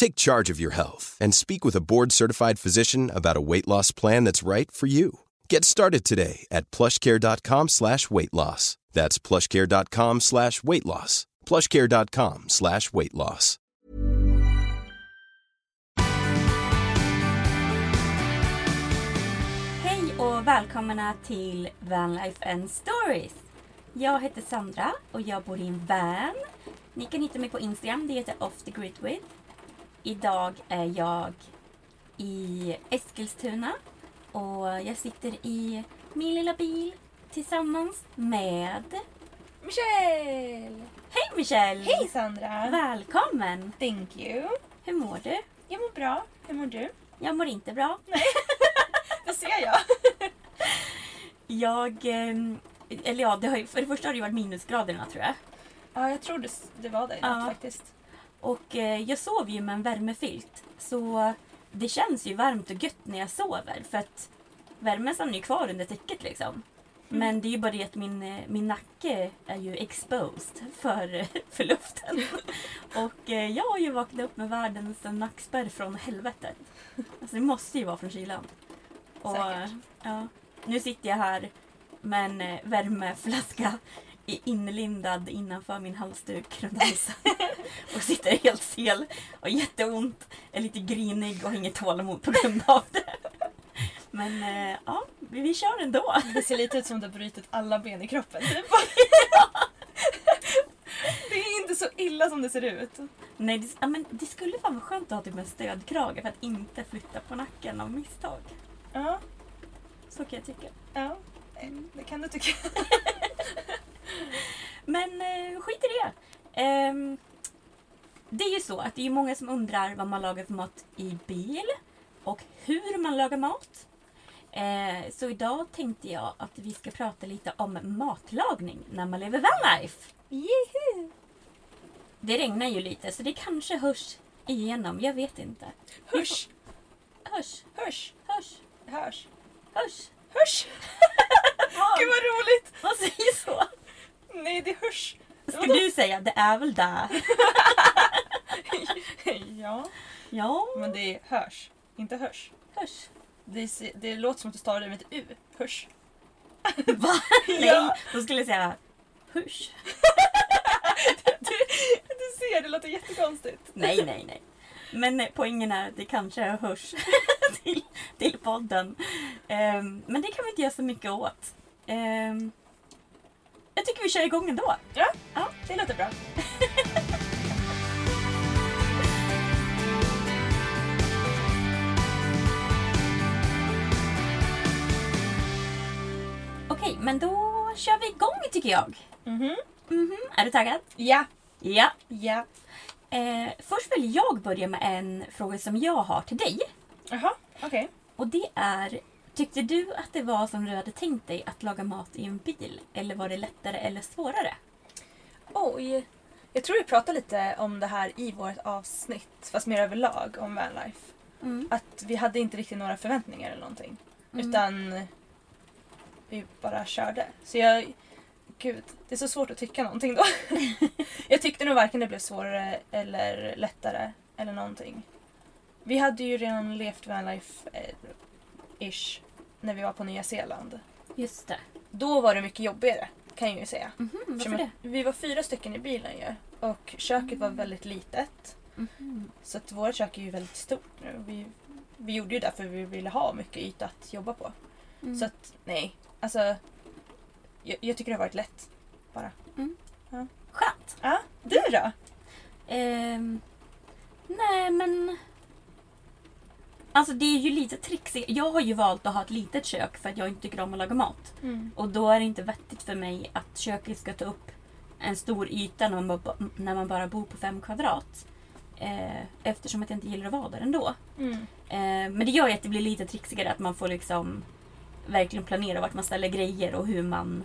Take charge of your health and speak with a board-certified physician about a weight loss plan that's right for you. Get started today at plushcare.com slash weight loss. That's plushcare.com slash weight loss. plushcare.com slash weight loss. Hej och välkomna till Vanlife and Stories. Jag heter Sandra och jag bor i en van. Ni kan hitta mig på Instagram, det heter Off the Grid With. Idag är jag i Eskilstuna och jag sitter i min lilla bil tillsammans med... Michelle! Hej Michelle! Hej Sandra! Välkommen! Thank you. Hur mår du? Jag mår bra. Hur mår du? Jag mår inte bra. Det ser jag. Jag... ehm, Eller ja, det har för det första har det varit minusgraderna tror jag. Ja, jag tror det, det var det Ja. faktiskt. Och eh, jag sover ju med en värmefilt. Så det känns ju varmt och gött när jag sover. För att värmen stannar ju kvar under täcket liksom. Men det är ju bara det att min, eh, min nacke är ju exposed för, för luften. Och eh, jag har ju vaknat upp med världens nackspärr från helvetet. Alltså det måste ju vara från kylan. Och, Säkert. Ja, nu sitter jag här med en eh, värmeflaska inlindad innanför min halsduk runt halsen. och sitter helt stel och jätteont, är lite grinig och har inget tålamod på grund av det. Men eh, ja, vi, vi kör ändå. Det ser lite ut som att du har brutit alla ben i kroppen. typ. det är inte så illa som det ser ut. Nej, det, ja, men det skulle fan vara skönt att ha typ en stödkrage för att inte flytta på nacken av misstag. Ja, Så kan jag tycka. ja. Det kan du tycka. Men eh, skit i det. Ehm, det är ju så att det är många som undrar vad man lagar för mat i bil och hur man lagar mat. Eh, så idag tänkte jag att vi ska prata lite om matlagning när man lever vanlife. Juhu! Det regnar ju lite så det kanske hörs igenom, jag vet inte. Hörs! Hörs, Hörs! hörs, Hörs! hörs. Hörs! Gud vad roligt! Vad säger så? Nej, det hörs. Ska du säga det är väl där? ja, Ja, men det hörs. Inte hörs. hörs. Det, se- det låter som att du stavar det med ett U. Hörs. Va? Nej, Ja. då skulle jag säga hörs. Du, du ser, det låter jättekonstigt. Nej, nej, nej. Men eh, poängen är att det kanske hörs till, till podden. Ehm, men det kan vi inte göra så mycket åt. Ehm, jag tycker vi kör igång ändå. Ja, Ja. det låter bra. Okej, men då kör vi igång tycker jag. Mhm. Mhm, Är du taggad? Ja. Ja. Ja. Eh, först vill jag börja med en fråga som jag har till dig. Jaha, okej. Och det är, Tyckte du att det var som du hade tänkt dig att laga mat i en bil? Eller var det lättare eller svårare? Oj. Jag tror vi pratade lite om det här i vårt avsnitt, fast mer överlag om vanlife. Mm. Att vi hade inte riktigt några förväntningar eller någonting. Mm. Utan vi bara körde. Så jag... Gud, det är så svårt att tycka någonting då. jag tyckte nog varken det blev svårare eller lättare eller någonting. Vi hade ju redan levt vanlife eh, när vi var på Nya Zeeland. Just det. Då var det mycket jobbigare kan jag ju säga. Mhm, varför Eftersom det? Vi var fyra stycken i bilen ju. Och köket var väldigt litet. Mhm. Så att vårt kök är ju väldigt stort nu. Vi, vi gjorde ju det för vi ville ha mycket yta att jobba på. Mm. Så att nej, alltså. Jag, jag tycker det har varit lätt. Skönt. Ja, du då? Ehm, nej men... Alltså det är ju lite trixigt. Jag har ju valt att ha ett litet kök för att jag inte tycker om att laga mat. Och då är det inte vettigt för mig att köket ska ta upp en stor yta när man, bara, när man bara bor på fem kvadrat. Eh, eftersom att jag inte gillar att vara där ändå. Mm. Eh, men det gör ju att det blir lite trixigare att man får liksom verkligen planera vart man ställer grejer och hur man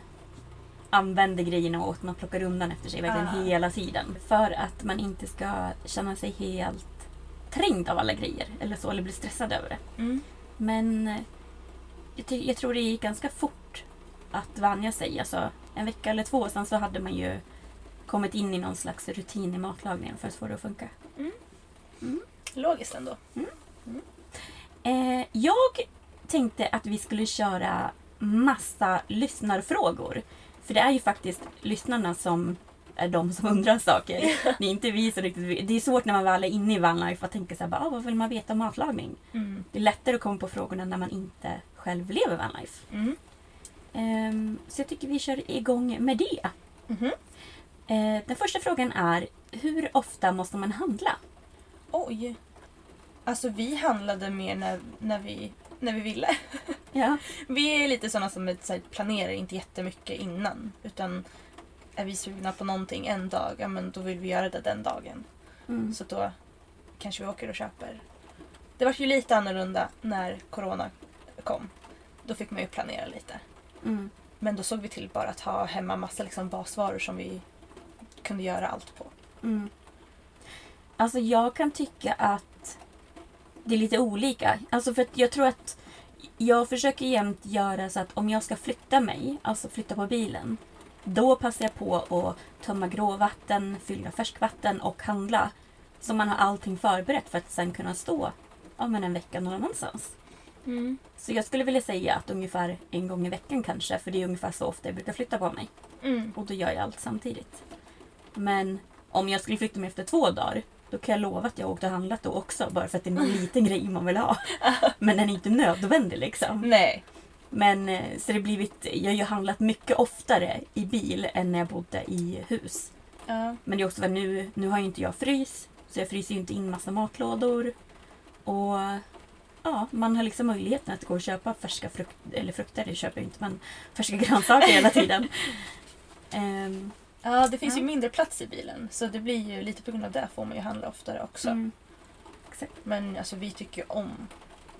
använder grejerna och att man plockar undan efter sig verkligen Ah. hela tiden. För att man inte ska känna sig helt trängd av alla grejer eller så, eller bli stressad över det. Mm. Men eh, jag, jag tror det gick ganska fort att vänja sig. Alltså, en vecka eller två sen så hade man ju kommit in i någon slags rutin i matlagningen för att få det att funka. Logiskt ändå. Eh, jag tänkte att vi skulle köra massa lyssnarfrågor. För det är ju faktiskt lyssnarna som är de som undrar saker. Det är inte vi som riktigt. Det är svårt när man väl är inne i vanlife att tänka så här, bara, ah, vad vill man veta om matlagning? Mm. Det är lättare att komma på frågorna när man inte själv lever vanlife. Mm. Ehm, så jag tycker vi kör igång med det. Mhm. Eh, den första frågan är, hur ofta måste man handla? Oj. Alltså vi handlade mer när, när, vi, när vi ville. Ja. Vi är lite sådana som så här, planerar inte jättemycket innan. Utan är vi sugna på någonting en dag, ja men då vill vi göra det den dagen. Mm. Så då kanske vi åker och köper. Det var ju lite annorlunda när Corona kom. Då fick man ju planera lite. Mm. Men då såg vi till bara att ha hemma massa liksom basvaror som vi kunde göra allt på. Mm. Alltså jag kan tycka att det är lite olika. Alltså för att jag tror att jag försöker jämt göra så att om jag ska flytta mig, alltså flytta på bilen, då passar jag på att tömma gråvatten, fylla färskvatten och handla. Så man har allting förberett för att sen kunna stå ja, men en vecka någon annanstans. Så jag skulle vilja säga att ungefär en gång i veckan kanske, för det är ungefär så ofta jag brukar flytta på mig. Mm. Och då gör jag allt samtidigt. Men om jag skulle flytta mig efter två dagar, då kan jag lova att jag åkte och handlat då också. Bara för att det är någon liten grej man vill ha. Men den är inte nödvändig liksom. Nej. Men eh, så det blivit, jag har ju handlat mycket oftare i bil än när jag bodde i hus. Ja. Men det är också för nu, nu har ju inte jag frys. Så jag fryser ju inte in massa matlådor. Och ja, man har liksom möjligheten att gå och köpa färska frukt, eller frukter, det köper jag inte, men färska grönsaker hela tiden. Ehm, ja, det finns Ja. ju mindre plats i bilen. Så det blir ju lite på grund av det får man ju handla oftare också. mm. Exakt. Men alltså vi tycker ju om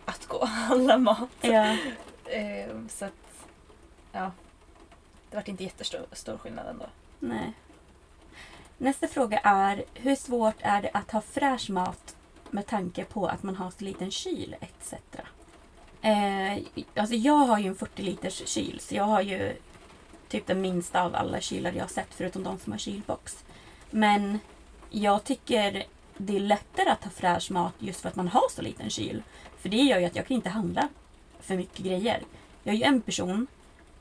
att gå och handla mat. Ja. Eh, så att, ja. Det vart inte jättestor stor skillnad ändå. Nej. Nästa fråga är, hur svårt är det att ha fräsch mat med tanke på att man har så liten kyl etc. Eh, alltså jag har ju en 40 liters kyl så jag har ju typ den minsta av alla kylar jag har sett förutom de som har kylbox. Men jag tycker det är lättare att ha fräsch mat just för att man har så liten kyl. För det gör ju att jag kan inte handla för mycket grejer. Jag är ju en person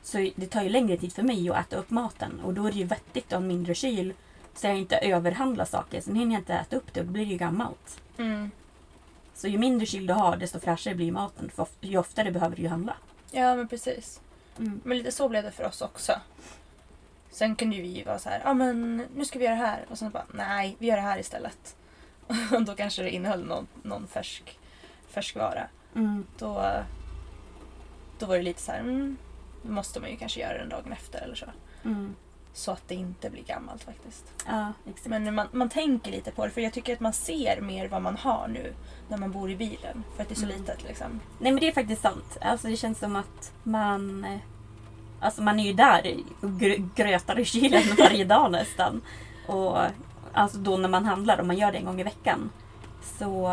så det tar ju längre tid för mig att äta upp maten och då är det ju vettigt att ha en mindre kyl så jag inte överhandlar saker. Sen hinner jag inte äta upp det och då blir det ju gammalt. Mm. Så ju mindre kyl du har desto fräschare blir maten för ju oftare behöver du ju handla. Ja men precis. Mm. Men lite så blev det för oss också. Sen kunde ju vi vara så här, ja ah, men nu ska vi göra det här. Och sen bara, nej vi gör det här istället. Och då kanske det innehöll någon, någon färsk, färskvara. Mm. Då, då var det lite så här, mm, måste man ju kanske göra den dagen efter eller så. Mm. Så att det inte blir gammalt faktiskt. Ja, exakt. Men man, man tänker lite på det för jag tycker att man ser mer vad man har nu när man bor i bilen. För att det är så Mm. litet liksom. Nej men det är faktiskt sant. Alltså det känns som att man... eh, Alltså man är ju där och gr- grötar i kylen varje dag nästan. Och alltså då när man handlar, om man gör det en gång i veckan, så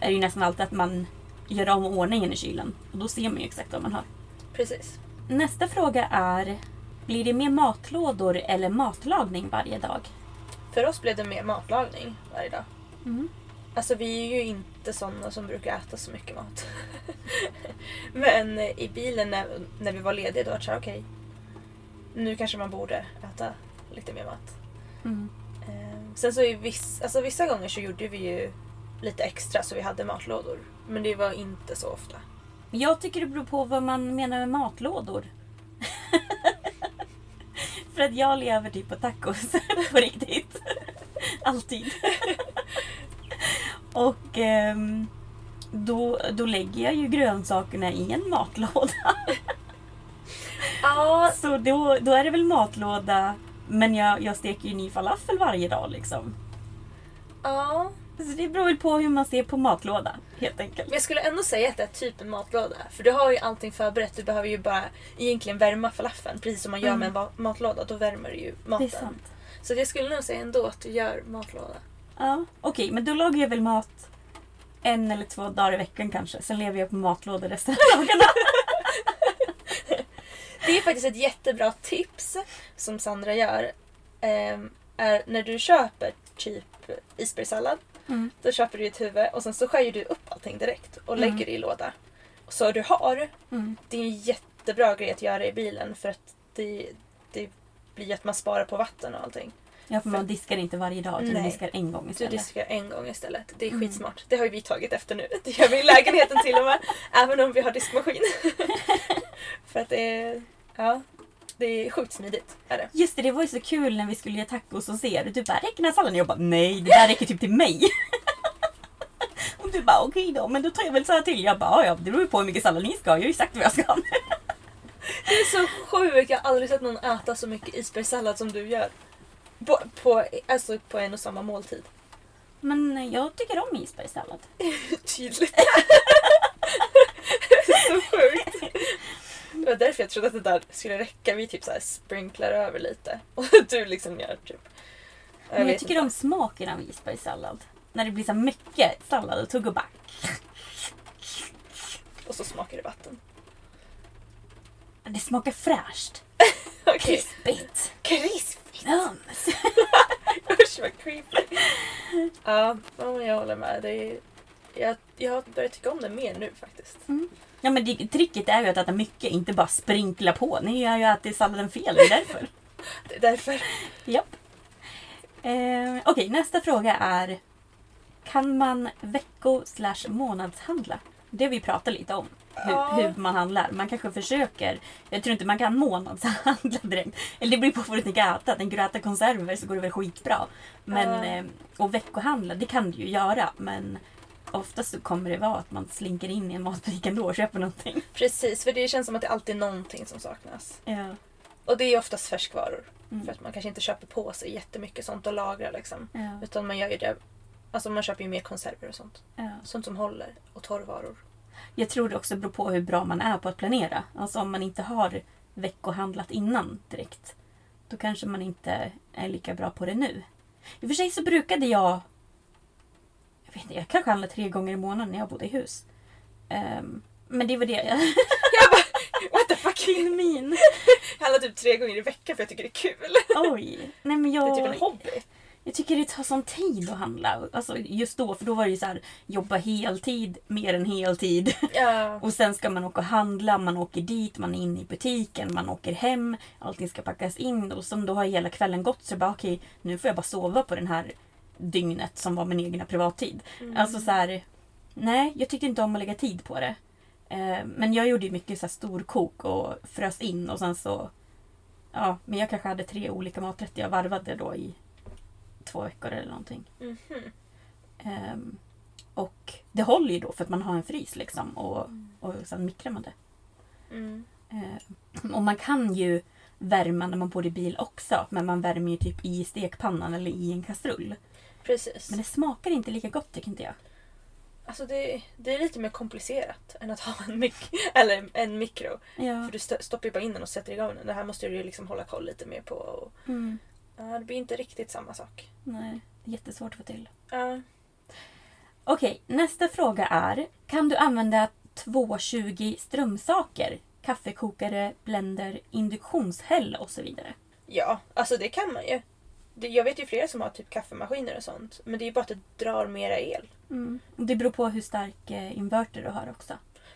är det ju nästan alltid att man gör om ordningen i kylen. Och då ser man ju exakt vad man har. Precis. Nästa fråga är, blir det mer matlådor eller matlagning varje dag? För oss blev det mer matlagning varje dag. Mm. Alltså vi är ju inte sådana som brukar äta så mycket mat. Men i bilen när, när vi var lediga då var det såhär okej. nu kanske man borde äta lite mer mat. Mm. Eh, sen så i viss, alltså vissa gånger så gjorde vi ju lite extra så vi hade matlådor. Men det var inte så ofta. Jag tycker det beror på vad man menar med matlådor. För att jag lever typ på tacos på riktigt. Alltid. Och ehm, då, då lägger jag ju grönsakerna i en matlåda. Ja, Så då, då är det väl matlåda. Men jag, jag steker ju ny falafel varje dag liksom. ja. Så det beror väl på hur man ser på matlåda helt enkelt. Men jag skulle ändå säga att det är typ en matlåda. För du har ju allting förberett. Du behöver ju bara egentligen värma falafeln. Precis som man gör Mm. med en va- matlåda. Då värmer du ju Det maten. är sant. Så jag skulle nog säga ändå att du gör matlåda. Ja, okej, men då lagar jag väl mat en eller två dagar i veckan kanske. Sen lever jag på matlådor resten av dagarna. Det är faktiskt ett jättebra tips som Sandra gör. ehm, är när du köper typ isbergssallad. Mm. Då köper du ett huvud och sen så skär du upp allting direkt och Mm. lägger det i låda. Så du har, Mm. det är en jättebra grej att göra i bilen för att det, det blir att man sparar på vatten och allting. Ja, för man diskar inte varje dag utan Nej. man diskar en gång Du istället. diskar en gång istället. Det är Mm. skitsmart. Det har ju vi tagit efter nu. Det gör vi i lägenheten till och med. Även om vi har diskmaskin. För att det är, ja, det är sjukt smidigt. Är det. Just det, det var ju så kul när vi skulle göra tacos och ser Du bara, räcker den här salladen? Jag bara, nej det där räcker typ till mig. och du bara, okej då, men då tar jag väl så här till. Jag bara, ja det beror ju på hur mycket sallad ni ska. Jag har ju sagt vad jag ska. Det är så sjukt. Jag har aldrig sett någon äta så mycket isbergssallad som du gör. På, på, alltså på en och samma måltid. men jag tycker om isbergssallad. Tydligt. det är så sjukt. Det var därför jag trodde att det där skulle räcka. Vi typ så här sprinklar över lite. Och du liksom gör typ... Men jag tycker inte. om smaken av isbergssallad. När det blir så mycket sallad och tugg och back. Och så smakar det vatten. Det smakar fräscht. Okej. Krispigt. Krispigt. Mums. Usch vad creepy. Ja, jag håller med. Det är, jag, jag har börjat tycka om det mer nu faktiskt. Ja men det, tricket är ju att äta mycket, inte bara sprinkla på. Ni har ju ätit salladen fel, det är därför. Det är därför. Japp. Eh, Okej, nästa fråga är. Kan man vecko slash månadshandla? Det har vi pratat lite om. Hur, Ja. hur man handlar. Man kanske försöker. Jag tror inte man kan månadshandla direkt. Eller det beror på vad du tänker äta. Tänker du äta konserver så går det väl skitbra. Men, Ja. eh, och veckohandla, det kan du ju göra. Men oftast så kommer det vara att man slinker in i en matbutik ändå och köper någonting. Precis, för det känns som att det alltid är någonting som saknas. Ja. Och det är oftast färskvaror. Mm. För att man kanske inte köper på sig jättemycket sånt och lagrar liksom. Ja. Utan man gör ju det. Alltså man köper ju mer konserver och sånt. Ja. Sånt som håller. Och torrvaror. Jag tror det också beror på hur bra man är på att planera. Alltså om man inte har veckohandlat innan direkt. Då kanske man inte är lika bra på det nu. I och för sig så brukade jag... Jag vet inte, jag kanske handlade tre gånger i månaden när jag bodde i hus. Ehm, men det var det. What the fuck? Din min. Jag handlar typ tre gånger i veckan för jag tycker det är kul. Oj. Nej men Det är typ jag... en hobby. Jag tycker det tar sån tid att handla. Alltså just då, för då var det ju så här jobba heltid, mer än heltid. Ja. Och sen ska man åka och handla, man åker dit, man är inne i butiken, man åker hem. Allting ska packas in och som då har hela kvällen gått så bara okej, nu får jag bara sova på den här dygnet som var min egna privattid. Alltså så här, nej, jag tyckte inte om att lägga tid på det. Eh, men jag gjorde mycket så här storkok och frös in och sen så Ja, men jag kanske hade tre olika maträtter jag varvade då i två veckor eller någonting. Mhm. Ehm, och det håller ju då för att man har en frys liksom och, och sen mikrar man det. Mm. Ehm, och man kan ju värma när man bor i bil också. Men man värmer ju typ i stekpannan eller i en kastrull. Precis. Men det smakar inte lika gott tycker inte jag. Alltså det, det är lite mer komplicerat än att ha en, mik- eller en mikro. Ja. För du st- stoppar ju bara in den och sätter igång den. Det här måste du ju liksom hålla koll lite mer på. Och, Mm. ja, det blir inte riktigt samma sak. Nej, det är jättesvårt att få till. Ja. Okej, nästa fråga är. Kan du använda 220 strömsaker? Kaffekokare, blender, induktionshäll och så vidare. ja, alltså det kan man ju. Det, jag vet ju flera som har typ kaffemaskiner och sånt. Men det är ju bara att det drar mera el. Det beror på hur stark eh, inverter du har också.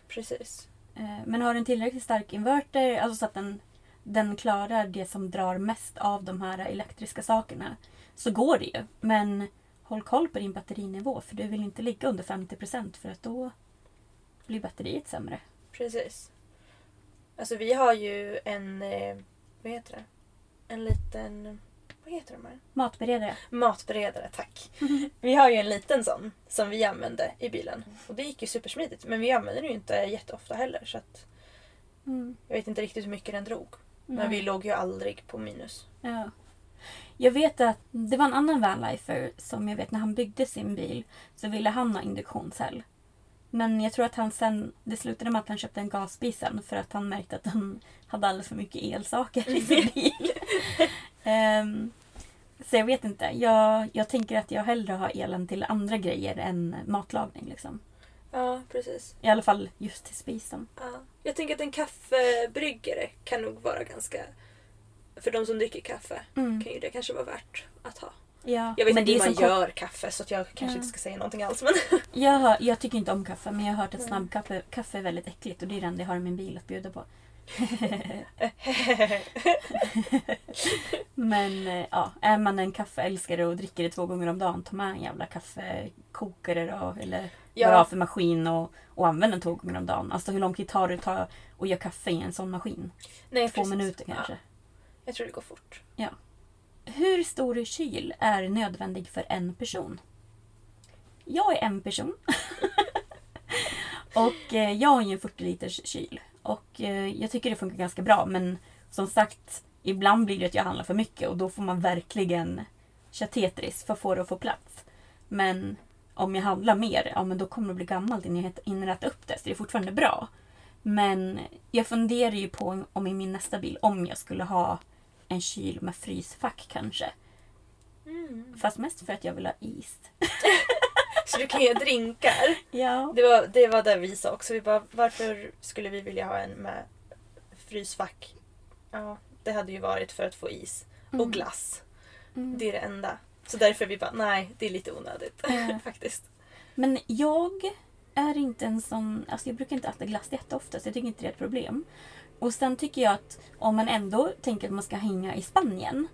Precis. Eh, men har du en tillräckligt stark inverter, alltså så att den, den klarar det som drar mest av de här elektriska sakerna, så går det ju. Men håll koll på din batterinivå för du vill inte ligga under 50% för att då blir batteriet sämre. Precis. Alltså vi har ju en, eh, vad heter det? En liten, vad heter de här? Matberedare. Matberedare, tack. Vi har ju en liten sån som vi använde i bilen. Och det gick ju supersmidigt. Men vi använder den ju inte jätteofta heller. Så att Mm. jag vet inte riktigt hur mycket den drog. Men Nej. vi låg ju aldrig på minus. Ja. Jag vet att det var en annan vanlifer som jag vet när han byggde sin bil så ville han ha induktionshäll. Men jag tror att han sen, det slutade med att han köpte en gasspis sen för att han märkte att han hade alldeles för mycket elsaker i sin bil. Ehm, så jag vet inte. Jag, jag tänker att jag hellre har elen till andra grejer än matlagning. Liksom. Ja, precis. I alla fall just till spisen. Ja. Jag tänker att en kaffebryggare kan nog vara ganska... För de som dricker kaffe Mm. kan ju det kanske vara värt att ha. Ja. Jag vet men inte det hur man som gör kaffe så att jag kanske Ja. inte ska säga någonting alls. Men Jag, jag tycker inte om kaffe men jag har hört att snabbkaffe kaffe är väldigt äckligt och det är det enda jag har i min bil att bjuda på. Men eh, ja, är man en kaffeälskare och dricker det två gånger om dagen, ta med en jävla kaffekokare då. Eller Ja. vad du har för maskin och, och använd den två gånger om dagen. Alltså hur lång tid tar det att ta och göra kaffe i en sån maskin? Nej, Två precis. minuter kanske. Ja, jag tror det går fort. Ja. Hur stor kyl är nödvändig för en person? Jag är en person. och eh, jag har ju en 40 liters kyl. Och eh, jag tycker det funkar ganska bra. Men som sagt, ibland blir det att jag handlar för mycket och då får man verkligen köra Tetris för att få det att få plats. Men om jag handlar mer, ja men då kommer det bli gammalt innan jag äta upp det. Så det är fortfarande bra. Men jag funderar ju på om i min nästa bil, om jag skulle ha en kyl med frysfack kanske. Fast mest för att jag vill ha is. Så du kan ge drinkar. Ja. Det var, det var det vi sa också. Vi bara, varför skulle vi vilja ha en med frysfack? Ja, det hade ju varit för att få is och glass. Det är det enda. Så därför vi bara, nej, det är lite onödigt Ja. faktiskt. Men jag är inte en sån... Alltså jag brukar inte äta glass jätteofta så jag tycker inte det är ett problem. Och sen tycker jag att om man ändå tänker att man ska hänga i Spanien.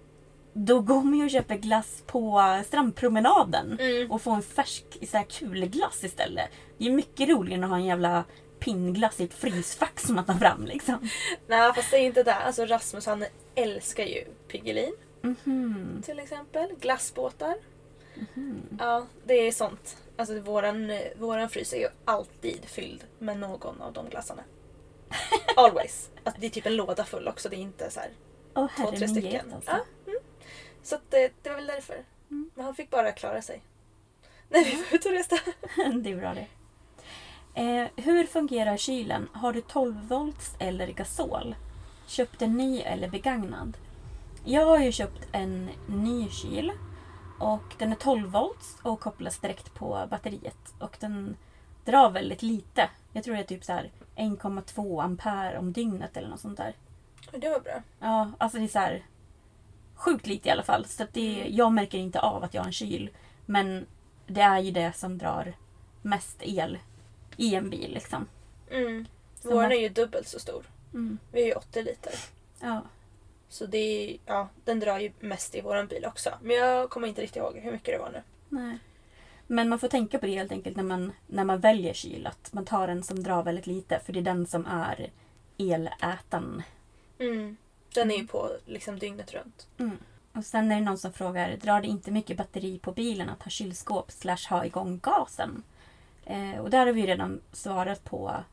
Då går man ju och köper glass på strandpromenaden. Mm. Och får en färsk så här, kulglass istället. Det är mycket roligare än att ha en jävla pinnglass i ett frysfack som man tar fram liksom. Nej, fast säg inte det. Alltså Rasmus han älskar ju Piggelin Mhm. till exempel. Glassbåtar. Ja, det är sånt. Alltså våran, våran frys är ju alltid fylld med någon av de glassarna. Always. Att det är typ en låda full också. Det är inte så här Åh två, tre stycken. alltså. Ja, mm. Så att det, det var väl därför. Men han fick bara klara sig. När vi var ute och reste. det är bra det. Eh, hur fungerar kylen? Har du 12 volts eller gasol? Köpt en ny eller begagnad? Jag har ju köpt en ny kyl. Och den är 12 volts och kopplas direkt på batteriet. Och den drar väldigt lite. Jag tror det är typ så här 1,2 ampere om dygnet eller något sånt där. Det var bra. Ja, alltså det är så här sjukt lite i alla fall. Så att det, jag märker inte av att jag har en kyl. Men det är ju det som drar mest el i en bil liksom. Mm. Man- är ju dubbelt så stor. Mm. Vi har ju 80 liter. Ja. Så det är, ja, den drar ju mest i våran bil också. Men jag kommer inte riktigt ihåg hur mycket det var nu. Nej. Men man får tänka på det helt enkelt när man, när man väljer kyl. Att man tar en som drar väldigt lite. För det är den som är elätaren. Mm. Den är ju på liksom dygnet runt. Mm. Och sen är det någon som frågar, drar det inte mycket batteri på bilen att ha kylskåp slash ha igång gasen? Eh, och där har vi redan svarat på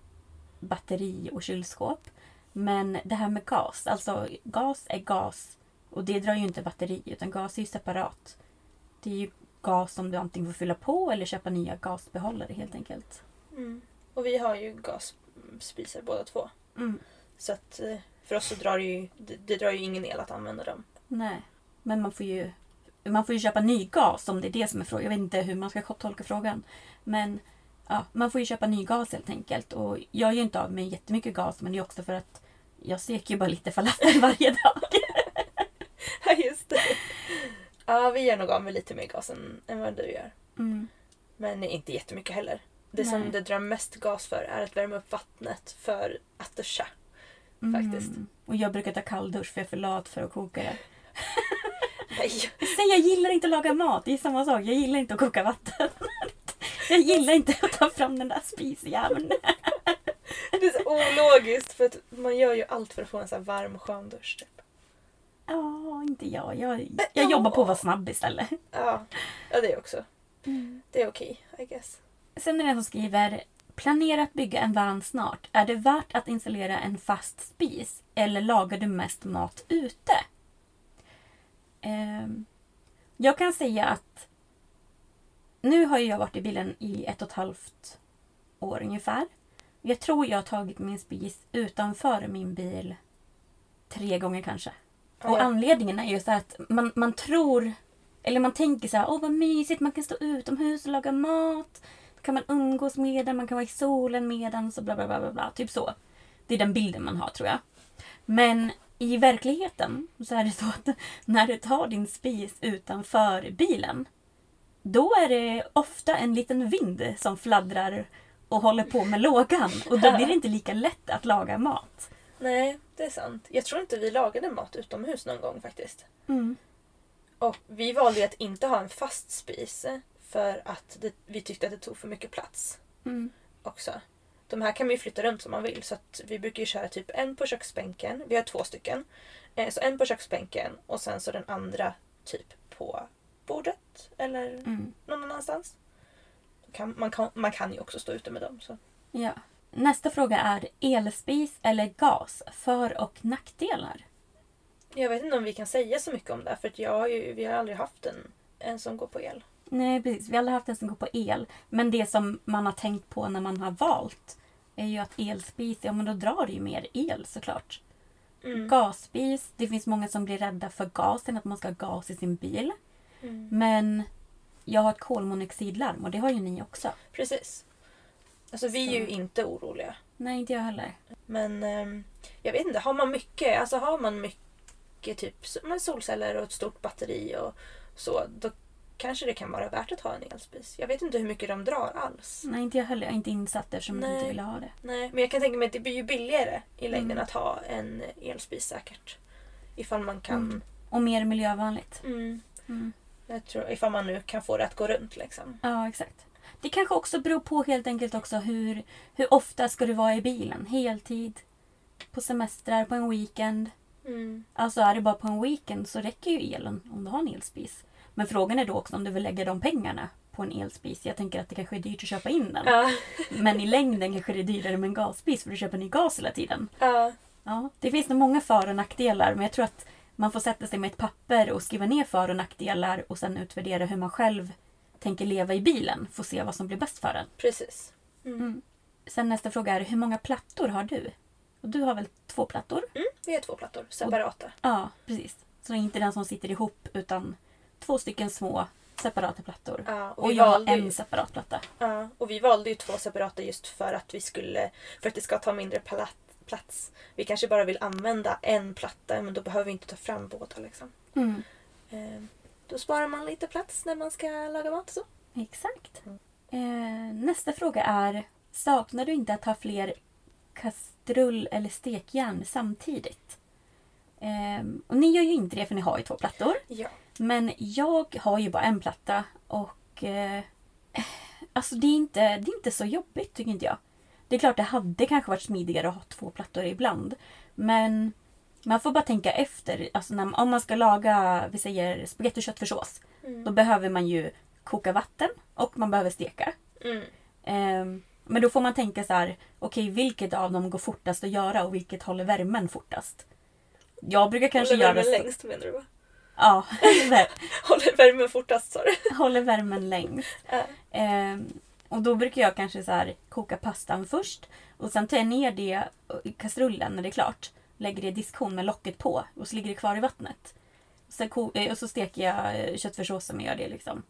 batteri och kylskåp. Men det här med gas, alltså gas är gas och det drar ju inte batteri utan gas är ju separat. Det är ju gas som du antingen får fylla på eller köpa nya gasbehållare helt enkelt. Mm. Och vi har ju gasspisar båda två. Mm. Så att eh, för oss så drar det ju, det, det drar ju ingen el att använda dem. Nej, men man får ju man får ju köpa ny gas om det är det som är frågan. Jag vet inte hur man ska tolka frågan. Men ja, man får ju köpa ny gas helt enkelt. Och jag gör inte av med jättemycket gas men det är också för att jag steker ju bara lite falafel varje dag. Ja, just det. Ja, vi gör nog av med lite mer gas än, än vad du gör. Mm. Men inte jättemycket heller. Det Nej. som det drar mest gas för är att värma upp vattnet för att duscha. Faktiskt. Mm. Och jag brukar ta kalldusch för jag är för lat för att koka det. Nej. Säg jag gillar inte att laga mat. Det är samma sak. Jag gillar inte att koka vatten. Jag gillar inte att ta fram den där spisjäveln. Det är så ologiskt för att man gör ju allt för att få en så här varm skön dusch. Typ. Ja, inte jag. Jag, jag jobbar på att vara snabb istället. Ja, ja det är också. Det är okej, I guess. Sen är det en som skriver Planera att bygga en van snart. Är det värt att installera en fast spis eller lagar du mest mat ute? Ehm, jag kan säga att nu har jag varit i bilen i ett och ett halvt år ungefär. Jag tror jag har tagit min spis utanför min bil tre gånger kanske. Och Ja. anledningen är ju så att man, man tror, eller man tänker så här, åh vad mysigt, man kan stå utomhus och laga mat. Kan man umgås med den, man kan vara i solen med den, så bla bla bla bla bla. Typ så. Det är den bilden man har tror jag. Men i verkligheten så är det så att när du tar din spis utanför bilen, då är det ofta en liten vind som fladdrar och håller på med lågan. Och då blir det inte lika lätt att laga mat. Nej, det är sant. Jag tror inte vi lagade mat utomhus någon gång faktiskt. Och vi valde att inte ha en fast spis för att det, vi tyckte att det tog för mycket plats Mm. också. De här kan man ju flytta runt som man vill så att vi brukar ju köra typ en på köksbänken. Vi har två stycken. Eh, Så en på köksbänken och sen så den andra typ på bordet eller Mm. någon annanstans. Kan, man, kan, man kan ju också stå ute med dem. Så. Ja. Nästa fråga är elspis eller gas? För och nackdelar? Jag vet inte om vi kan säga så mycket om det för att jag har ju, vi har aldrig haft en, en som går på el. Nej, precis. Vi har aldrig haft en som går på el. Men det som man har tänkt på när man har valt är ju att elspis, ja men då drar det ju mer el såklart. Mm. Gasspis, det finns många som blir rädda för gasen, att man ska ha gas i sin bil. Mm. Men jag har ett kolmonoxidlarm och det har ju ni också. Precis. Alltså vi är ju Så. inte oroliga. Nej, inte jag heller. Men ehm, jag vet inte, har man mycket, alltså har man mycket typ solceller och ett stort batteri och så, då kanske det kan vara värt att ha en elspis. Jag vet inte hur mycket de drar alls. Nej, inte jag heller. Jag är inte insatt eftersom jag Nej. inte ville ha det. Nej, men jag kan tänka mig att det blir ju billigare i längden Mm. att ha en elspis säkert. Ifall man kan... Mm. Och mer miljövänligt. Mm. Mm. Jag tror, ifall man nu kan få det att gå runt liksom. Ja, exakt. Det kanske också beror på helt enkelt också hur, hur ofta ska du vara i bilen? Heltid? På semestrar? På en weekend? Mm. Alltså är det bara på en weekend så räcker ju elen om du har en elspis. Men frågan är då också om du vill lägga de pengarna på en elspis. Jag tänker att det kanske är dyrt att köpa in den. Ja. Men i längden kanske det är dyrare med en gasspis för du köper ny gas hela tiden. ja. Ja, det finns nog många för och nackdelar men jag tror att man får sätta sig med ett papper och skriva ner för och nackdelar och sen utvärdera hur man själv tänker leva i bilen. Få se vad som blir bäst för en. Precis. Sen nästa fråga är hur många plattor har du? Och du har väl två plattor? Mm. Vi har två plattor, separata. Ja, precis. Så det är inte den som sitter ihop utan två stycken små separata plattor. Ja, och och jag har ju- en separat platta. Ja, och vi valde ju två separata just för att vi skulle, för att det ska ta mindre plats. Vi kanske bara vill använda en platta men då behöver vi inte ta fram båda liksom. Mm. Eh, då sparar man lite plats när man ska laga mat så. Exakt. Eh, nästa fråga är Saknar du inte att ha fler kastrull eller stekjärn samtidigt? Eh, och ni gör ju inte det för ni har ju två plattor. Ja. Men jag har ju bara en platta och eh, alltså det är, inte, det är inte så jobbigt tycker inte jag. Det är klart det hade kanske varit smidigare att ha två plattor ibland. Men man får bara tänka efter. Alltså när, om man ska laga, vi säger spagetti och köttfärssås. Då behöver man ju koka vatten och man behöver steka. Mm. Ehm, Men då får man tänka så här, okej vilket av dem går fortast att göra och vilket håller värmen fortast? Jag brukar kanske Håller göra... värmen så- längst menar du va? Ja, Håller värmen fortast sa du? håller värmen längst. Ja. Ehm, och då brukar jag kanske så här koka pastan först och sen tar jag ner det i kastrullen när det är klart. Lägger det i diskhon med locket på och så ligger det kvar i vattnet. Sen eh, och så steker jag eh, köttfärssåsen och gör det liksom.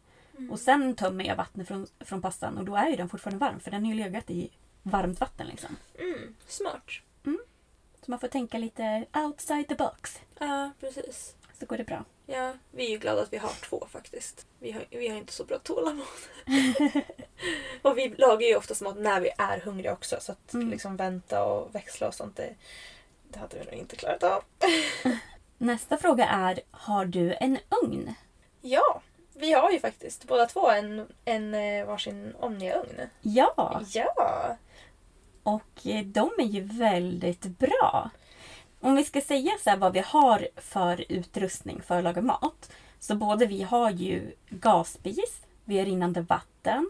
Och sen tömmer jag vattnet från, från pastan och då är ju den fortfarande varm för den har ju legat i varmt vatten liksom. Mm, smart. Så man får tänka lite outside the box. Ja, precis. Så går det bra. Ja, vi är ju glada att vi har två faktiskt. Vi har, vi har inte så bra tålamod. och vi lagar ju oftast mat när vi är hungriga också. Så att Mm. liksom vänta och växla och sånt, det, det hade vi nog inte klarat av. Nästa fråga är, har du en ugn? Ja, vi har ju faktiskt båda två en, en eh, varsin Omnia-ugn. Ja, Ja! och eh, de är ju väldigt bra. Om vi ska säga så här vad vi har för utrustning för att laga mat. Så både vi har ju gasspis, vi har rinnande vatten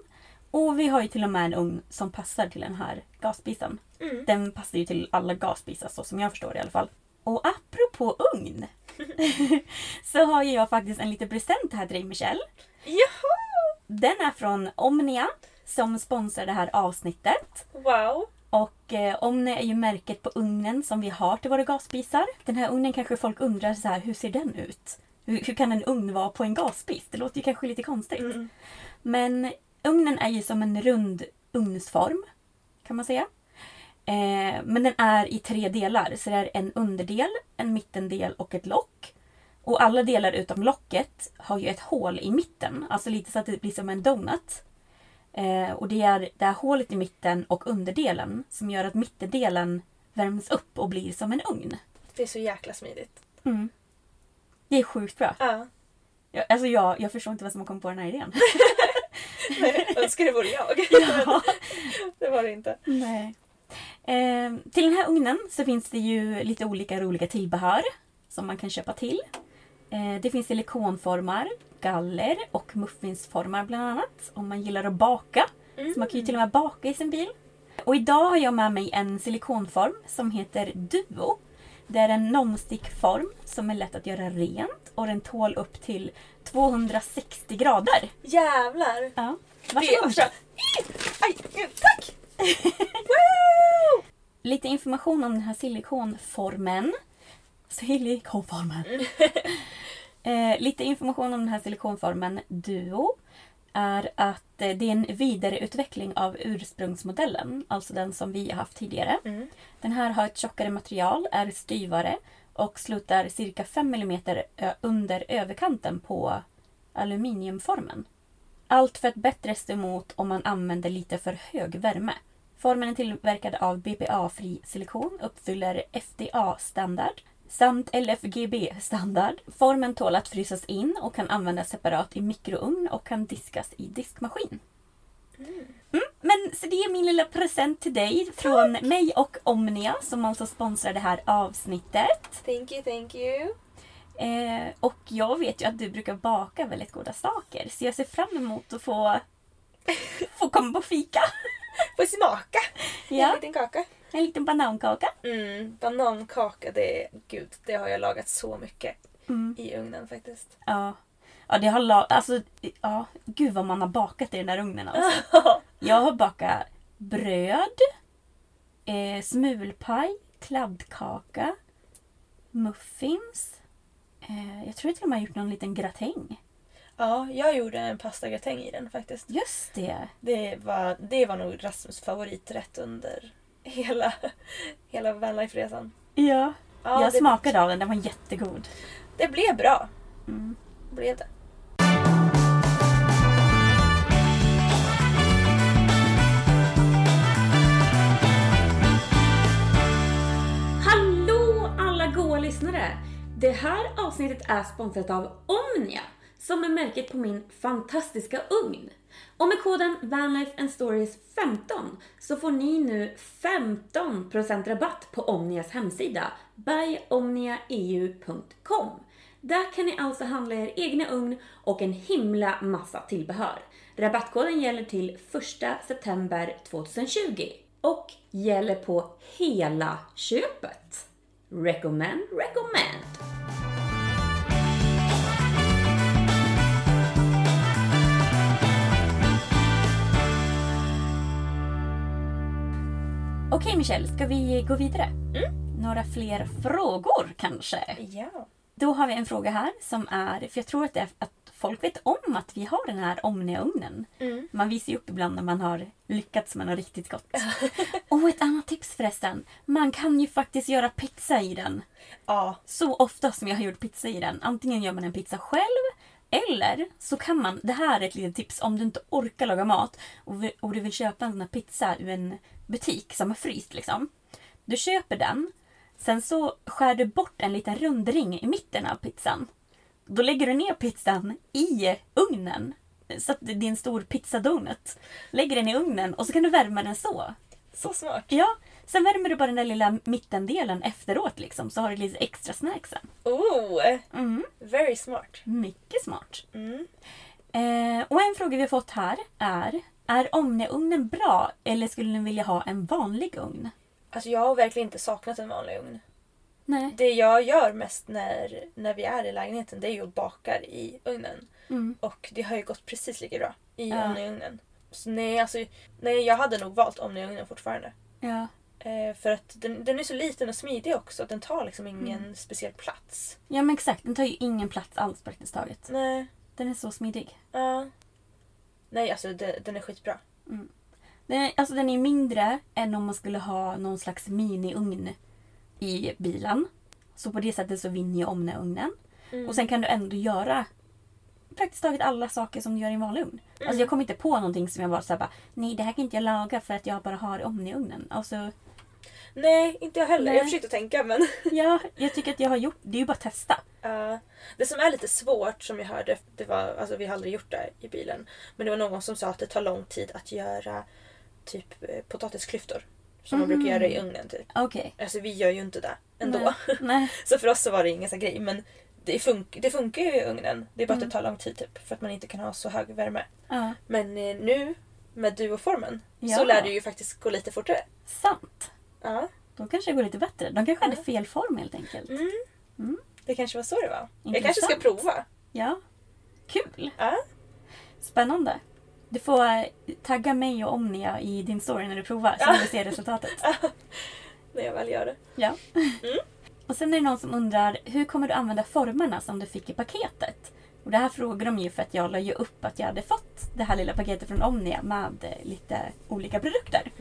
och vi har ju till och med en ugn som passar till den här gasspisen. Mm. Den passar ju till alla gasspisar så som jag förstår det i alla fall. Och apropå ugn så har ju jag faktiskt en liten present här till dig Michelle. Jaha! Den är från Omnia som sponsrar det här avsnittet. Wow! Och eh, Omnia är ju märket på ugnen som vi har till våra gasspisar. Den här ugnen kanske folk undrar så här, hur ser den ut? Hur, hur kan en ugn vara på en gasspis? Det låter ju kanske lite konstigt. Mm. Men ugnen är ju som en rund ugnsform kan man säga. Eh, men den är i tre delar. Så det är en underdel, en mittendel och ett lock. Och alla delar utom locket har ju ett hål i mitten. Alltså lite så att det blir som en donut. Eh, och det är det här hålet i mitten och underdelen som gör att mittendelen värms upp och blir som en ugn. Det är så jäkla smidigt. Mm. Det är sjukt bra. Ja. Jag, alltså jag, jag förstår inte vem som har kommit på den här idén. Önskar det vore jag. ja. det var det inte. Nej. Eh, till den här ugnen så finns det ju lite olika roliga tillbehör som man kan köpa till. Eh, det finns silikonformar, galler och muffinsformar bland annat om man gillar att baka. Så man kan ju till och med baka i sin bil. Och idag har jag med mig en silikonform som heter Duo. Det är en non-stick-form som är lätt att göra rent och den tål upp till 260 grader. Jävlar! Ja. Det är Varsågod. värsta... Aj, tack! Woo! Lite information om den här silikonformen. Silikonformen. eh, lite information om den här silikonformen Duo är att eh, det är en vidareutveckling av ursprungsmodellen, alltså den som vi har haft tidigare. Mm. Den här har ett tjockare material, är styvare och slutar cirka 5 mm under överkanten på aluminiumformen. Allt för att bättre stå emot om man använder lite för hög värme. Formen är tillverkad av BPA-fri silikon, uppfyller FDA-standard samt LFGB-standard. Formen tål att frysas in och kan användas separat i mikrougn och kan diskas i diskmaskin. Mm, men så det är min lilla present till dig från mig och Omnia som alltså sponsrar det här avsnittet. Thank you, thank you. Eh, och jag vet ju att du brukar baka väldigt goda saker så jag ser fram emot att få, få komma på fika. Får smaka en Ja, liten kaka. En liten banankaka. Mm, banankaka, det, gud, det har jag lagat så mycket Mm. i ugnen faktiskt. Ja. Ja, det har lag... Alltså, ja. Gud vad man har bakat i den där ugnen alltså. Jag har bakat bröd, eh, smulpaj, kladdkaka, muffins. Eh, jag tror till med jag har gjort någon liten gratäng. ja, jag gjorde en pastagratäng i den faktiskt. Just det. Det var, det var nog Rasmus favoriträtt under hela, hela vanlife-resan. Ja. Ja, jag smakade av den, den var jättegod. Det blev bra. Mm. Blev det. Hallå alla goa lyssnare! Det här avsnittet är sponsrat av Omnia som är märket på min fantastiska ugn. Och med koden VanlifeAndStories15 så får ni nu 15% rabatt på Omnias hemsida byomniaeu.com. Där kan ni alltså handla er egna ugn och en himla massa tillbehör. Rabattkoden gäller till 1 september 2020 och gäller på hela köpet. Recommend, recommend! Okej Michelle, ska vi gå vidare? Några fler frågor kanske? Ja. Då har vi en fråga här som är, för jag tror att, är att folk vet om att vi har den här Omnia-ugnen. Mm. Man visar ju upp ibland när man har lyckats med något riktigt gott. Och ett annat tips förresten. Man kan ju faktiskt göra pizza i den. Ja. Så ofta som jag har gjort pizza i den. Antingen gör man en pizza själv eller så kan man, det här är ett litet tips, om du inte orkar laga mat och, och du vill köpa en sån här pizza ur en butik som är fryst liksom. Du köper den, sen så skär du bort en liten rundring i mitten av pizzan. Då lägger du ner pizzan i ugnen. Så att en stor pizzadonut. Lägger den i ugnen och så kan du värma den så. Så smart. Ja, sen värmer du bara den där lilla mittendelen efteråt liksom, så har du lite extra snacksen. Oh! Mm. Very smart. Mycket smart. Mm. Eh, och en fråga vi har fått här är Är Omnia-ugnen bra eller skulle ni vilja ha en vanlig ugn? Alltså jag har verkligen inte saknat en vanlig ugn. Nej. Det jag gör mest när, när vi är i lägenheten det är ju att baka i ugnen. Mm. Och det har ju gått precis lika bra i Ja. Omni-ugnen. Så nej, alltså, nej, jag hade nog valt Omni-ugnen fortfarande. Ja. Eh, för att den, den är så liten och smidig också. Den tar liksom ingen Mm. speciell plats. ja, men exakt. Den tar ju ingen plats alls praktiskt taget. Nej, Den är så smidig. ja. Nej, alltså det, den är skitbra. Den är, alltså den är mindre än om man skulle ha någon slags mini-ugn i bilen. Så på det sättet så vinner ju Omnia-ugnen. Mm. Och sen kan du ändå göra praktiskt taget alla saker som du gör i en vanlig ugn. Mm. Alltså jag kom inte på någonting som jag var såhär bara, nej det här kan inte jag laga för att jag bara har Omnia-ugnen. Alltså, Nej, inte jag heller. Nej. Jag försökte tänka men... ja, jag tycker att jag har gjort, det är ju bara att testa. Ja. det som är lite svårt som jag hörde, det var, alltså vi har aldrig gjort det i bilen. Men det var någon som sa att det tar lång tid att göra typ eh, potatisklyftor. Som man Mhm. brukar göra i ugnen typ. Okej. Alltså vi gör ju inte det ändå. Nej. Nej. Så för oss så var det ingen sån grej. Men det, fun- det funkar ju i ugnen. Det är bara Mm. att det tar lång tid typ. För att man inte kan ha så hög värme. Ja, Men eh, nu med duoformen Ja. så lär det ju faktiskt gå lite fortare. sant. Ja. Då kanske det går lite bättre. De kanske hade Ja. fel form helt enkelt. Mm. Mm. Det kanske var så det var. Jag Intressant. kanske ska prova. Ja. Kul. Ja. Spännande. Du får eh, tagga mig och Omnia i din story när du provar så Ja. vi ser resultatet. När jag väl gör det. Ja. Och sen är det någon som undrar, hur kommer du använda formerna som du fick i paketet? Och det här frågar de ju för att jag la ju upp att jag hade fått det här lilla paketet från Omnia med eh, lite olika produkter.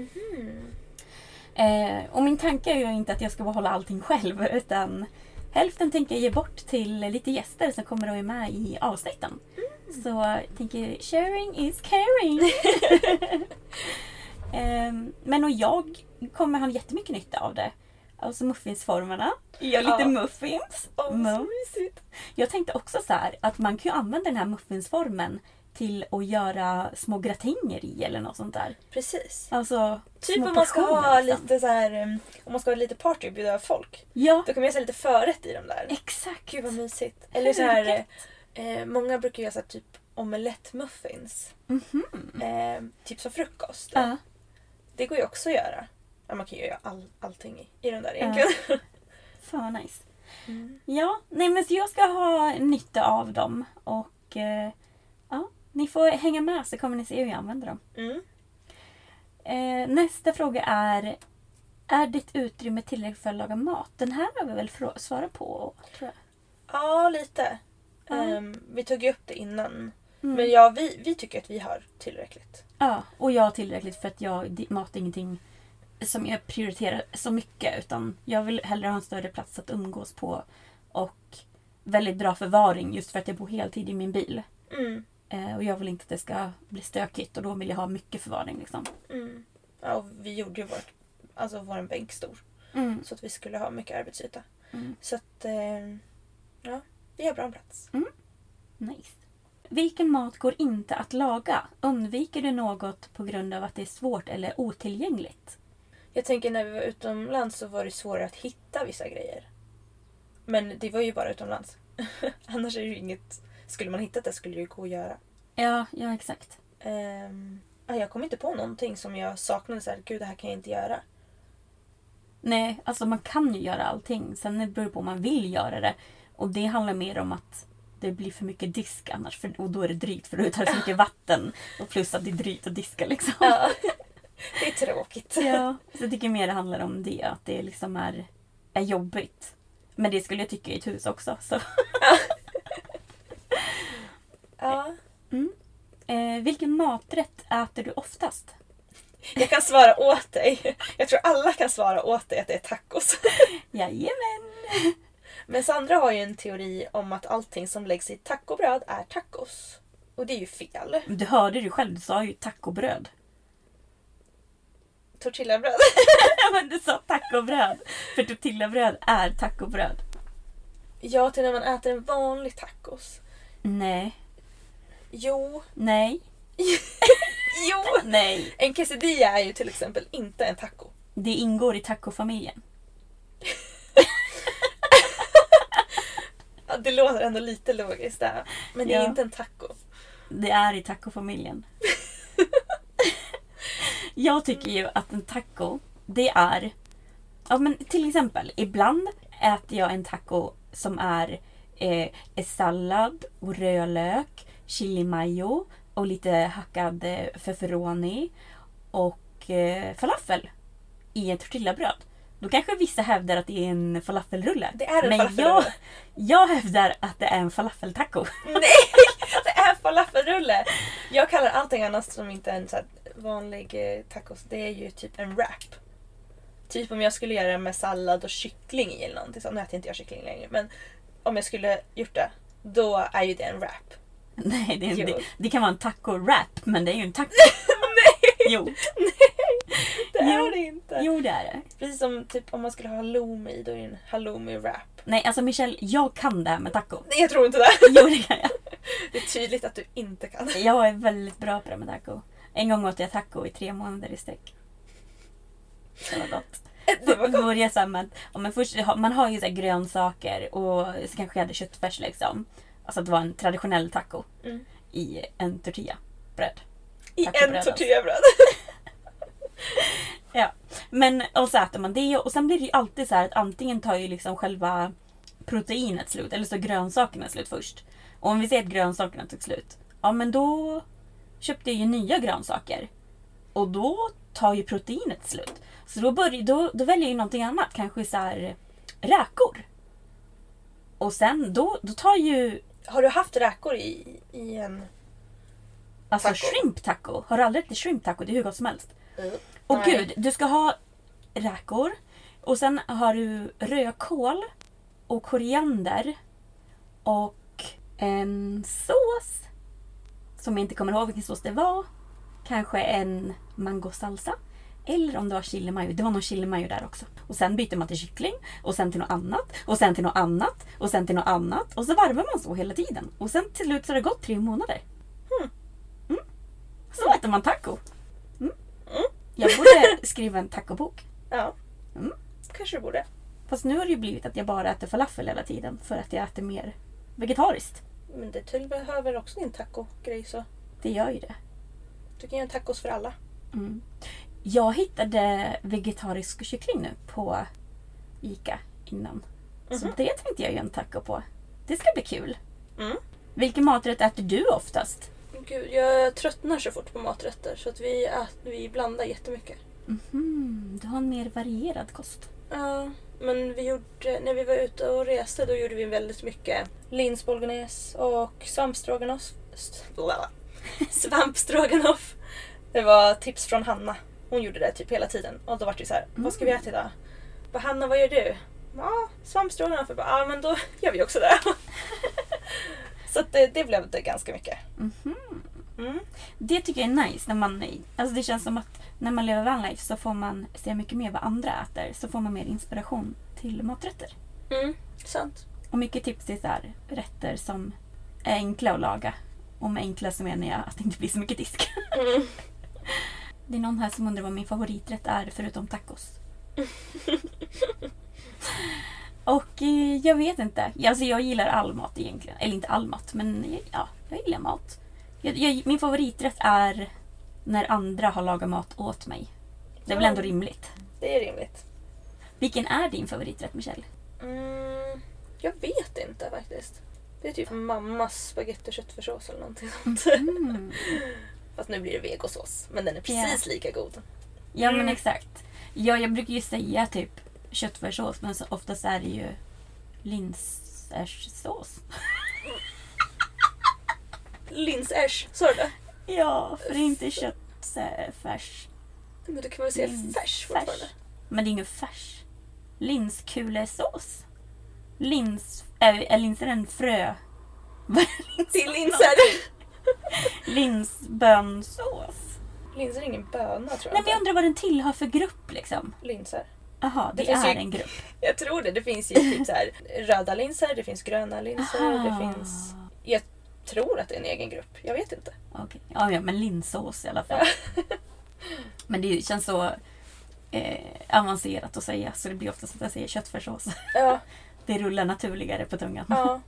Eh, och min tanke är ju inte att jag ska hålla allting själv utan hälften tänker jag ge bort till lite gäster som kommer att vara med i avsnitten. Så jag tänker sharing is caring. Ehm, men och jag kommer ha jättemycket nytta av det. Alltså muffinsformerna. Gör lite Ja. muffins. Så Mums. Jag tänkte också så här att man kan ju använda den här muffinsformen till att göra små gratänger i eller något sånt där. Precis. Alltså Typ små om man ska ha liksom. lite så här, um, om man ska ha lite party och bjuda folk. Ja, Då kan man göra lite förrätt i dem där. exakt. Gud vad mysigt. Eller så här, eh, många brukar göra så här, typ omelettmuffins. Mhm. Eh, typ som frukost. Ja. Det går ju också att göra. Ja, man kan ju göra all, allting i, i de där egentligen. Fan vad nice. Mm. Ja, nej men så jag ska ha nytta av dem och eh, ni får hänga med så kommer ni se hur jag använder dem. Mm. Eh, nästa fråga är Är ditt utrymme tillräckligt för att laga mat? Den här har vi väl svarat på tror jag. Ja, lite. Ja. Ehm, vi tog ju upp det innan. Mm. Men ja, vi, vi tycker att vi har tillräckligt. Ja, och jag har tillräckligt för att jag, mat är ingenting som jag prioriterar så mycket utan jag vill hellre ha en större plats att umgås på och väldigt bra förvaring just för att jag bor heltid i min bil. Mm. Eh, och jag vill inte att det ska bli stökigt och då vill jag ha mycket förvaring. Liksom. Mm. Ja, och vi gjorde ju vårt, alltså vår bänk stor. Mm. Så att vi skulle ha mycket arbetsyta. Mm. Så att, eh, ja, vi har bra plats. Nice. Vilken mat går inte att laga? Undviker du något på grund av att det är svårt eller otillgängligt? Jag tänker när vi var utomlands så var det svårare att hitta vissa grejer. Men det var ju bara utomlands. Annars är det ju inget... Skulle man hittat det skulle det ju gå att göra. Ja, ja exakt. Um, jag kom inte på någonting som jag saknade. Så här, Gud, det här kan jag inte göra. Nej, alltså man kan ju göra allting. Sen beror det på om man vill göra det. Och det handlar mer om att det blir för mycket disk annars. För, och då är det drygt för då tar det så mycket vatten. Och plus att det är drygt att diska liksom. Ja, det är tråkigt. Ja, så jag tycker mer det handlar om det. Att det liksom är, är jobbigt. Men det skulle jag tycka i ett hus också. Så. Ja. Mm. Eh, vilken maträtt äter du oftast? Jag kan svara åt dig. Jag tror alla kan svara åt dig att det är tacos. Jajamän! Men Sandra har ju en teori om att allting som läggs i tacobröd är tacos. Och det är ju fel. Du hörde ju själv, du sa ju tacobröd. Tortillabröd. Ja men du sa tacobröd. För tortillabröd är tacobröd. Ja, till när man äter en vanlig tacos. Nej. Jo. Nej. Jo! Nej. En quesadilla är ju till exempel inte en taco. Det ingår i tacofamiljen. Ja, det låter ändå lite logiskt där. Men det är Ja. inte en taco. Det är i tacofamiljen. Jag tycker ju att en taco, det är... Ja men till exempel, ibland äter jag en taco som är eh, sallad och rödlök, chili mayo och lite hackad eh, feferoni och eh, falafel i ett tortillabröd. Då kanske vissa hävdar att det är en falafelrulle. Det är en Men falafelrulle. jag, jag hävdar att det är en falafeltaco. Nej! Det är falafelrulle! Jag kallar allting annat som inte är en så vanlig eh, tacos, det är ju typ en wrap. Typ om jag skulle göra det med sallad och kyckling i eller någonting sånt. Nu äter inte jag kyckling längre men om jag skulle gjort det, då är ju det en wrap. Nej, det, är, Jo. det, det kan vara en taco-wrap, men det är ju en taco. Nej! Jo, Det Jo. är det inte. jo det är det. Precis som typ om man skulle ha halloumi då är det en halloumi wrap. Nej, alltså Michelle, jag kan det här med taco. Nej jag tror inte det. Jo, det kan jag. Det är tydligt att du inte kan. Jag är väldigt bra på det med taco. En gång åt jag taco i tre månader i sträck. Det var gott. Det var gott. Börja så här med, att- om man, först, har- man har ju så grönsaker och så kanske jag hade köttfärs liksom. Alltså att det var en traditionell taco Mm. i en tortilla. Bröd. I en alltså. tortillabröd. Ja. Men och så äter man det och sen blir det ju alltid så här att antingen tar ju liksom själva proteinet slut eller så grönsakerna slut först. Och om vi säger att grönsakerna tog slut. Ja men då köpte jag ju nya grönsaker. Och då tar ju proteinet slut. Så då, börjar, då, då väljer jag ju någonting annat. Kanske så här räkor. Och sen då, då tar ju Har du haft räkor i, i en... alltså Taco. shrimp taco. Har du aldrig ätit shrimp taco? Det är hur gott som helst. Och Nej. gud, du ska ha räkor. Och sen har du rödkål och koriander. Och en sås. Som jag inte kommer ihåg vilken sås det var. Kanske en mangosalsa. Eller om det var chili mayo. Det var nog chili mayo där också. Och sen byter man till kyckling. Och sen till något annat. Och sen till något annat. Och sen till något annat. Och så varvar man så hela tiden. Och sen till slut så har det gått tre månader. Mm. Så äter man taco. Mm. Jag borde skriva en tacobok. Ja. Mm. Kanske du borde. Fast nu har det ju blivit att jag bara äter falafel hela tiden. För att jag äter mer vegetariskt. Men det tillbehöver också din taco-grej så. Det gör ju det. Du kan göra tacos för alla. Mm. Jag hittade vegetarisk kyckling nu på Ica innan. Så det tänkte jag göra en taco på. Det ska bli kul. Mm. Vilken maträtt äter du oftast? Gud, jag tröttnar så fort på maträtter så att vi, ät, vi blandar jättemycket. Mhm, du har en mer varierad kost. Ja, men vi gjorde, när vi var ute och reste då gjorde vi väldigt mycket linsbolognese och svampstroganoff. Svampstroganoff. Det var tips från Hanna. Hon gjorde det typ hela tiden. Och då var det så här, vad ska vi äta idag? Bara, Hanna, vad gör du? Ja, bara, Ja, men då gör vi också det. så det, det blev det ganska mycket. Mm. Det tycker jag är nice. När man, alltså det känns som att när man lever vanlife så får man se mycket mer vad andra äter. Så får man mer inspiration till maträtter. Mm, sant. Och mycket tips är så här, rätter som är enkla att laga. Och med enkla så menar jag att det inte blir så mycket disk. Mm. Det är någon här som undrar vad min favoriträtt är förutom tacos. Och eh, jag vet inte. Alltså jag gillar all mat egentligen. Eller inte all mat, men eh, ja, jag gillar mat. Jag, jag, min favoriträtt är när andra har lagat mat åt mig. Det är väl ändå rimligt? Det är rimligt. Vilken är din favoriträtt, Michelle? Mm, jag vet inte faktiskt. Det är typ mammas spagetti och köttfärssås eller någonting sånt. Mm. Fast nu blir det vegosås. Men den är precis lika god. Ja, men Mm. exakt. Ja, jag brukar ju säga typ köttfärssås, men så oftast är det ju linsärssås. Linsärs, sa du det? Ja, för det är inte köttfärs. Men då kan man väl säga Lins- färs fortfarande. färs. Men det är ingen färs. Linskulesås. Lins... Är, är linser en frö? Det är linser. Linsbönsås? Linser är ingen böna tror jag Nej men jag undrar vad den tillhör för grupp liksom. Linser. Jaha, det, Det finns är ju- en grupp. Jag tror det. Det finns ju typ så här röda linser, det finns gröna linser, Aha. det finns... Jag tror att det är en egen grupp. Jag vet inte. Okej. Ja, ja, men linssås i alla fall. men det känns så eh, avancerat att säga så det blir oftast att jag säger köttfärssås. Ja, Det rullar naturligare på tungan. ja.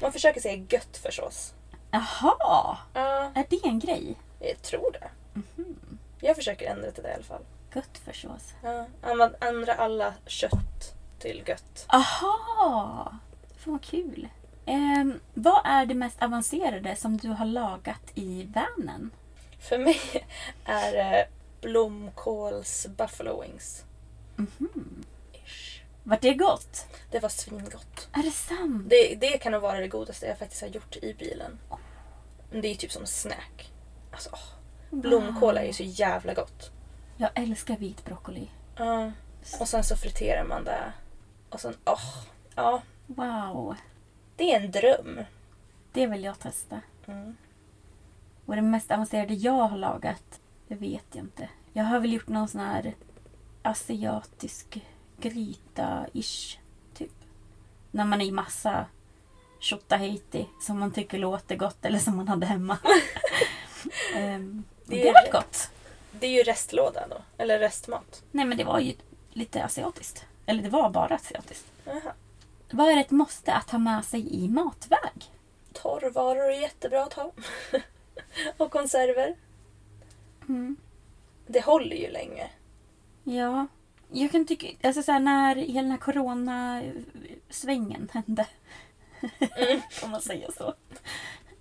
Man försöker säga gött för sås. Jaha! Ja, Är det en grej? jag tror det. Mhm. Jag försöker ändra till det i alla fall. Köttfärssås. Ja, använd- ändra alla kött till gött. Aha! Fan vad kul. Ehm, vad är det mest avancerade som du har lagat i vanen? För mig är det blomkåls buffalo wings. Mhm. Ish. Vart det gott? Det var svingott. Är det sant? Det, det kan nog vara det godaste jag faktiskt har gjort i bilen. Men Det är typ som snack. Alltså, åh. Blomkål är ju så jävla gott. Jag älskar vit broccoli. Ja. och sen så friterar man det. Och sen, åh. ja, Wow. det är en dröm. Det vill jag testa. Mm. Och det mest avancerade jag har lagat, det vet jag inte. Jag har väl gjort någon sån här asiatisk gryta-ish, typ. När man är i massa tjottahejti som man tycker låter gott eller som man hade hemma. Ehm, Det det väl gott. Det är ju restlåda då. Eller restmat. Nej men det var ju lite asiatiskt. Eller det var bara asiatiskt. Jaha. Vad är ett måste att ha med sig i matväg? Torrvaror är jättebra att ha. och konserver. Mm. Det håller ju länge. Ja, jag kan tycka, alltså så här, när hela den här corona-svängen hände. Om man säger så.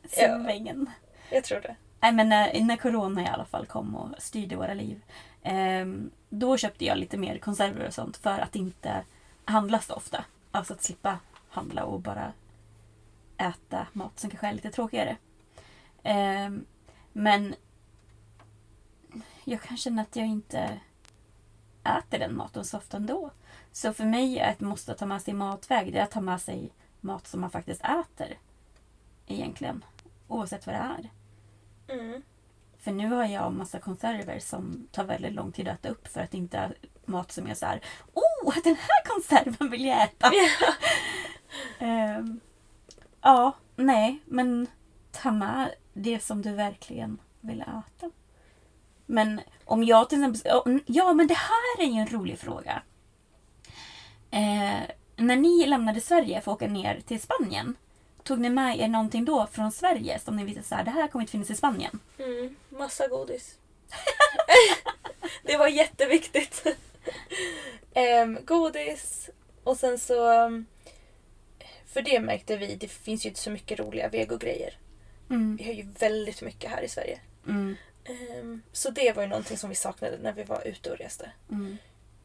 Ja. Svängen. Jag tror det. Nej men när, när corona i alla fall kom och styrde våra liv. ehm, då köpte jag lite mer konserver och sånt för att inte handla så ofta. Alltså att slippa handla och bara äta mat som kanske är lite tråkigare. Ehm, men jag kan känna att jag inte äter den maten så ofta ändå. Så för mig är ett måste att ta med sig matväg, det är att ta med sig mat som man faktiskt äter. Egentligen. Oavsett vad det är. Mm. För nu har jag massa konserver som tar väldigt lång tid att äta upp för att det inte är mat som jag så här. Oh, den här konserven vill jag äta! Ehm, ja, nej, men ta med det som du verkligen vill äta. Men om jag till exempel... Ja, men det här är ju en rolig fråga. Eh, när ni lämnade Sverige för att åka ner till Spanien, tog ni med er någonting då från Sverige som ni visste så här, det här kommer inte finnas i Spanien? Mm. Massa godis. det var jätteviktigt. Ehm, godis och sen så... um, För det märkte vi, det finns ju inte så mycket roliga vegogrejer. Mm. Vi har ju väldigt mycket här i Sverige. Mm. Ehm, så det var ju någonting som vi saknade när vi var ute och reste. Mm.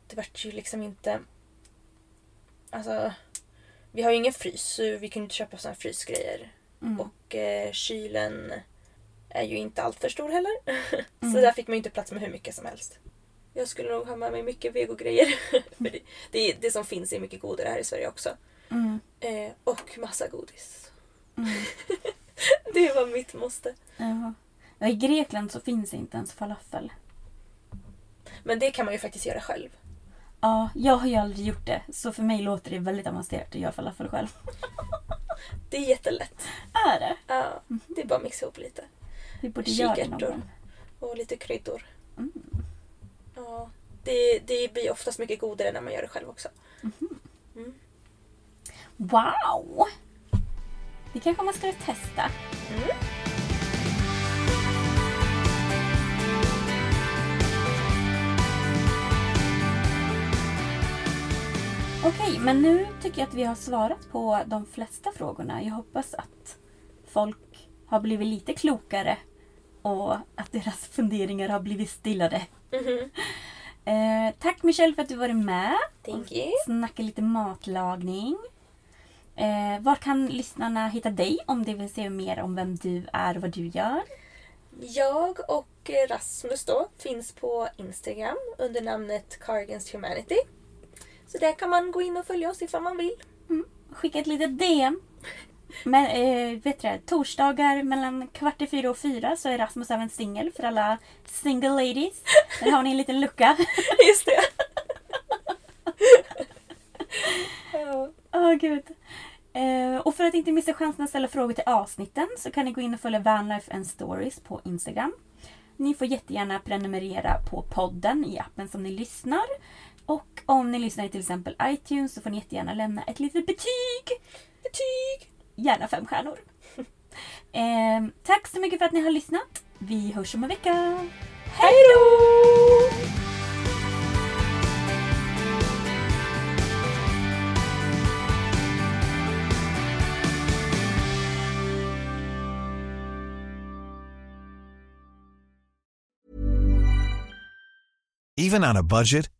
Det vart ju liksom inte... Alltså... Vi har ju ingen frys så vi kunde inte köpa såna frysgrejer. Mm. Och eh, kylen är ju inte allt för stor heller. Mm. så där fick man ju inte plats med hur mycket som helst. Jag skulle nog ha med mig mycket vegogrejer. för det, det, det som finns är mycket godare här i Sverige också. Mm. Eh, och massa godis. Mm. Det var mitt måste. Ja, I Grekland så finns inte ens falafel. Men det kan man ju faktiskt göra själv. Ja, jag har ju aldrig gjort det. Så för mig låter det väldigt avancerat att göra falafel själv. Det är jättelätt. Är det? Ja, det är bara att mixa ihop lite. Vi borde göra det någon gång. Och lite kryddor. Mm. Ja, det, det blir oftast mycket godare när man gör det själv också. Mm. Wow! Det kanske man skulle testa. Okej, men nu tycker jag att vi har svarat på de flesta frågorna. Jag hoppas att folk har blivit lite klokare och att deras funderingar har blivit stillade. Eh, tack Michelle för att du varit med Thank you. snacka lite matlagning. Eh, var kan lyssnarna hitta dig om de vill se mer om vem du är och vad du gör? Jag och Rasmus då finns på Instagram under namnet Cargans Humanity. Så där kan man gå in och följa oss ifall man vill. Skicka ett litet DM. Men, eh, vet du, torsdagar mellan kvart i fyra och fyra så är Rasmus även singel för alla single ladies. Där har ni en liten lucka. Just det. Åh gud. Eh, och för att inte missa chansen att ställa frågor till avsnitten så kan ni gå in och följa Vanlife and Stories på Instagram. Ni får jättegärna prenumerera på podden i appen som ni lyssnar. Och om ni lyssnar i till exempel iTunes så får ni jättegärna lämna ett litet betyg. Betyg! Gärna fem stjärnor. eh, tack så mycket för att ni har lyssnat. Vi hörs om en vecka. Hej då! Even on a budget,